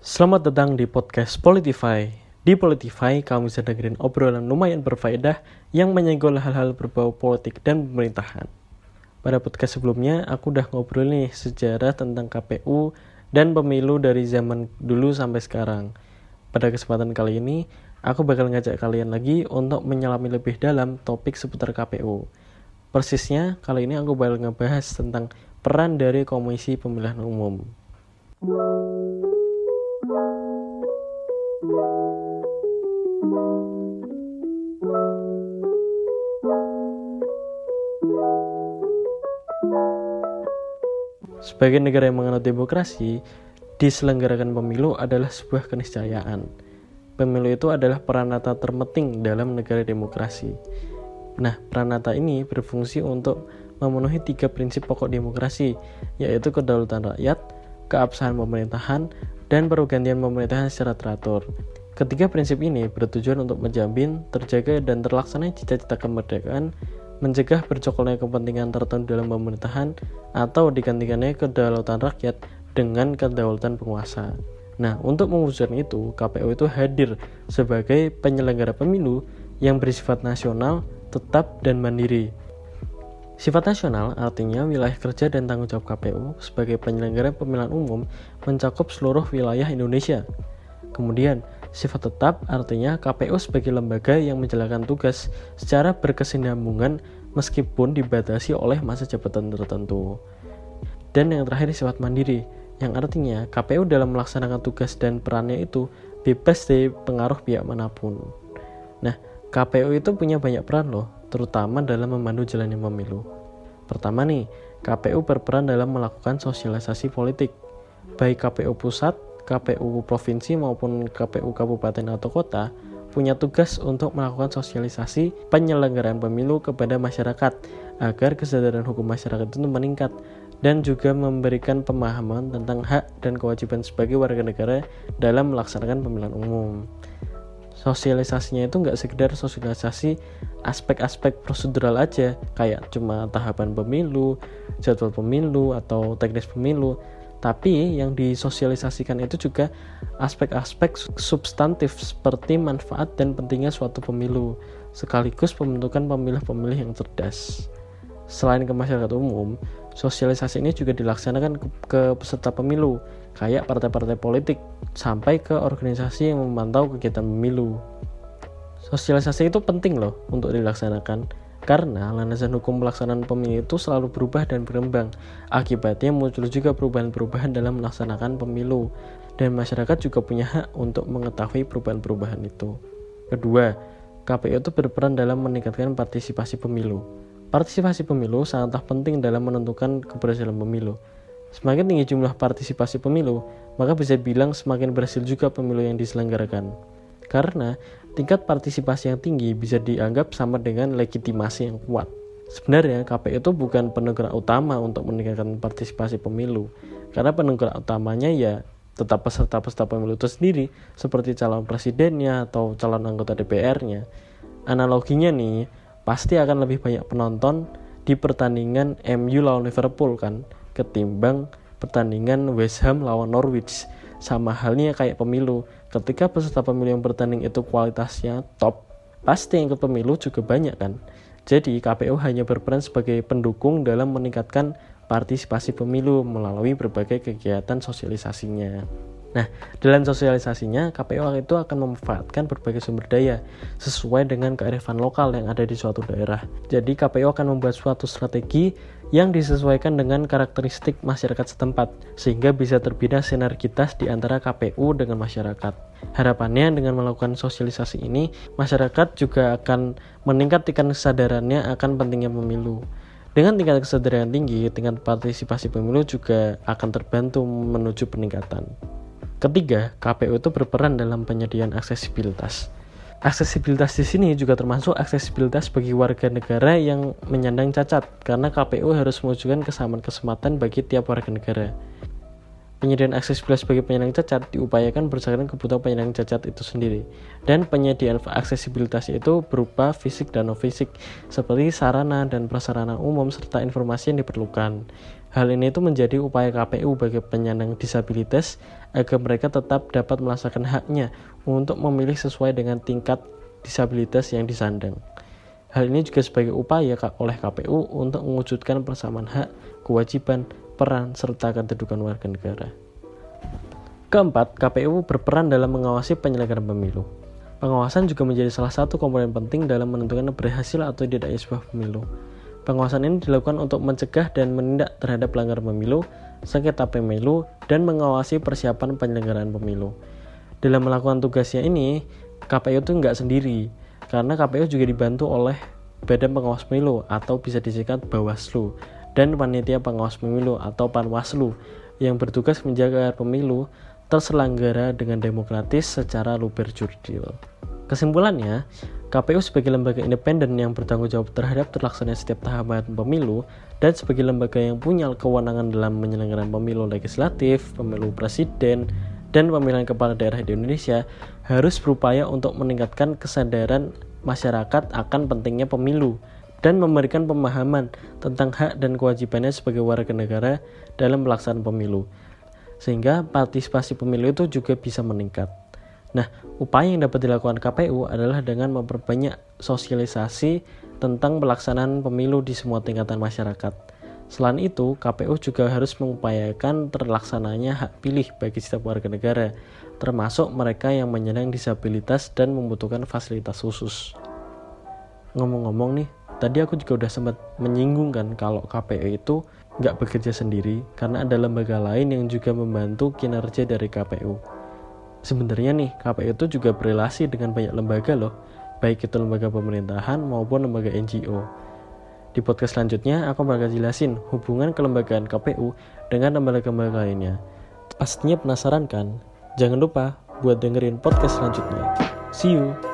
Selamat datang di podcast Politify. Di Politify, kamu bisa dengerin obrolan lumayan berfaedah yang menyenggol hal-hal berbau politik dan pemerintahan. Pada podcast sebelumnya, aku udah ngobrol nih sejarah tentang KPU dan pemilu dari zaman dulu sampai sekarang. Pada kesempatan kali ini, aku bakal ngajak kalian lagi untuk menyelami lebih dalam topik seputar KPU. Persisnya, kali ini aku bakal ngebahas tentang peran dari Komisi Pemilihan Umum. Sebagai negara yang menganut demokrasi, diselenggarakan pemilu adalah sebuah keniscayaan. Pemilu itu adalah peranata terpenting dalam negara demokrasi. Nah, peranata ini berfungsi untuk memenuhi tiga prinsip pokok demokrasi, yaitu kedaulatan rakyat, keabsahan pemerintahan, dan pergantian pemerintahan secara teratur. Ketiga prinsip ini bertujuan untuk menjamin, terjaga, dan terlaksana cita-cita kemerdekaan, mencegah bercokolnya kepentingan tertentu dalam pemerintahan, atau digantikannya kedaulatan rakyat dengan kedaulatan penguasa. Nah, untuk mewujudkan itu, KPU itu hadir sebagai penyelenggara pemilu yang bersifat nasional, tetap, dan mandiri. Sifat nasional artinya wilayah kerja dan tanggung jawab KPU sebagai penyelenggara pemilihan umum mencakup seluruh wilayah Indonesia. Kemudian, sifat tetap artinya KPU sebagai lembaga yang menjalankan tugas secara berkesinambungan meskipun dibatasi oleh masa jabatan tertentu. Dan yang terakhir sifat mandiri, yang artinya KPU dalam melaksanakan tugas dan perannya itu bebas dari pengaruh pihak mana pun. Nah, KPU itu punya banyak peran loh, terutama dalam memandu jalannya pemilu. Pertama nih, KPU berperan dalam melakukan sosialisasi politik. Baik KPU pusat, KPU provinsi maupun KPU kabupaten atau kota punya tugas untuk melakukan sosialisasi penyelenggaraan pemilu kepada masyarakat agar kesadaran hukum masyarakat itu meningkat dan juga memberikan pemahaman tentang hak dan kewajiban sebagai warga negara dalam melaksanakan pemilihan umum. Sosialisasinya itu nggak sekedar sosialisasi aspek-aspek prosedural aja kayak cuma tahapan pemilu, jadwal pemilu atau teknis pemilu, tapi yang disosialisasikan itu juga aspek-aspek substantif seperti manfaat dan pentingnya suatu pemilu sekaligus pembentukan pemilih-pemilih yang cerdas. Selain ke masyarakat umum, sosialisasi ini juga dilaksanakan ke, peserta pemilu, kayak partai-partai politik, sampai ke organisasi yang memantau kegiatan pemilu. Sosialisasi itu penting loh untuk dilaksanakan, karena landasan hukum pelaksanaan pemilu itu selalu berubah dan berkembang. Akibatnya muncul juga perubahan-perubahan dalam melaksanakan pemilu, dan masyarakat juga punya hak untuk mengetahui perubahan-perubahan itu. Kedua, KPU itu berperan dalam meningkatkan partisipasi pemilu. Partisipasi pemilu sangatlah penting dalam menentukan keberhasilan pemilu. Semakin tinggi jumlah partisipasi pemilu, maka bisa bilang semakin berhasil juga pemilu yang diselenggarakan. Karena tingkat partisipasi yang tinggi bisa dianggap sama dengan legitimasi yang kuat. Sebenarnya KPU itu bukan penenggerak utama untuk meningkatkan partisipasi pemilu, karena penenggerak utamanya ya tetap peserta-peserta pemilu itu sendiri, seperti calon presidennya atau calon anggota DPR-nya. Analoginya nih, pasti akan lebih banyak penonton di pertandingan MU lawan Liverpool kan ketimbang pertandingan West Ham lawan Norwich sama halnya kayak pemilu ketika peserta pemilu yang bertanding itu kualitasnya top pasti yang ikut pemilu juga banyak kan jadi KPU hanya berperan sebagai pendukung dalam meningkatkan partisipasi pemilu melalui berbagai kegiatan sosialisasinya Nah, dalam sosialisasinya, KPU itu akan memanfaatkan berbagai sumber daya sesuai dengan kearifan lokal yang ada di suatu daerah. Jadi, KPU akan membuat suatu strategi yang disesuaikan dengan karakteristik masyarakat setempat, sehingga bisa terbina sinergitas di antara KPU dengan masyarakat. Harapannya dengan melakukan sosialisasi ini, masyarakat juga akan meningkatkan kesadarannya akan pentingnya pemilu. Dengan tingkat kesadaran tinggi, tingkat partisipasi pemilu juga akan terbantu menuju peningkatan. Ketiga, KPU itu berperan dalam penyediaan aksesibilitas. Aksesibilitas di sini juga termasuk aksesibilitas bagi warga negara yang menyandang cacat, karena KPU harus mewujudkan kesamaan kesempatan bagi tiap warga negara. Penyediaan aksesibilitas bagi penyandang cacat diupayakan berdasarkan kebutuhan penyandang cacat itu sendiri. Dan penyediaan aksesibilitas itu berupa fisik dan non-fisik, seperti sarana dan prasarana umum serta informasi yang diperlukan. Hal ini itu menjadi upaya KPU bagi penyandang disabilitas agar mereka tetap dapat melaksanakan haknya untuk memilih sesuai dengan tingkat disabilitas yang disandang. Hal ini juga sebagai upaya oleh KPU untuk mewujudkan persamaan hak, kewajiban, peran, serta kedudukan warga negara. Keempat, KPU berperan dalam mengawasi penyelenggaraan pemilu. Pengawasan juga menjadi salah satu komponen penting dalam menentukan berhasil atau tidaknya sebuah pemilu. Pengawasan ini dilakukan untuk mencegah dan menindak terhadap pelanggaran pemilu, sengketa pemilu, dan mengawasi persiapan penyelenggaraan pemilu. Dalam melakukan tugasnya ini, KPU itu nggak sendiri, karena KPU juga dibantu oleh Badan Pengawas Pemilu atau bisa disingkat Bawaslu dan Panitia Pengawas Pemilu atau Panwaslu yang bertugas menjaga pemilu terselenggara dengan demokratis secara luber jurdil. Kesimpulannya, KPU sebagai lembaga independen yang bertanggung jawab terhadap terlaksananya setiap tahapan pemilu dan sebagai lembaga yang punya kewenangan dalam penyelenggaraan pemilu legislatif, pemilu presiden, dan pemilihan kepala daerah di Indonesia harus berupaya untuk meningkatkan kesadaran masyarakat akan pentingnya pemilu dan memberikan pemahaman tentang hak dan kewajibannya sebagai warga negara dalam pelaksanaan pemilu. Sehingga partisipasi pemilu itu juga bisa meningkat. Nah, upaya yang dapat dilakukan KPU adalah dengan memperbanyak sosialisasi tentang pelaksanaan pemilu di semua tingkatan masyarakat Selain itu, KPU juga harus mengupayakan terlaksananya hak pilih bagi setiap warga negara, termasuk mereka yang menyandang disabilitas dan membutuhkan fasilitas khusus. Ngomong-ngomong nih, tadi aku juga udah sempat menyinggung kan kalau KPU itu nggak bekerja sendiri karena ada lembaga lain yang juga membantu kinerja dari KPU. Sebenarnya nih, KPU itu juga berrelasi dengan banyak lembaga loh, baik itu lembaga pemerintahan maupun lembaga NGO. Di podcast selanjutnya, aku bakal jelasin hubungan kelembagaan KPU dengan lembaga-lembaga lainnya. Pastinya penasaran kan? Jangan lupa buat dengerin podcast selanjutnya. See you!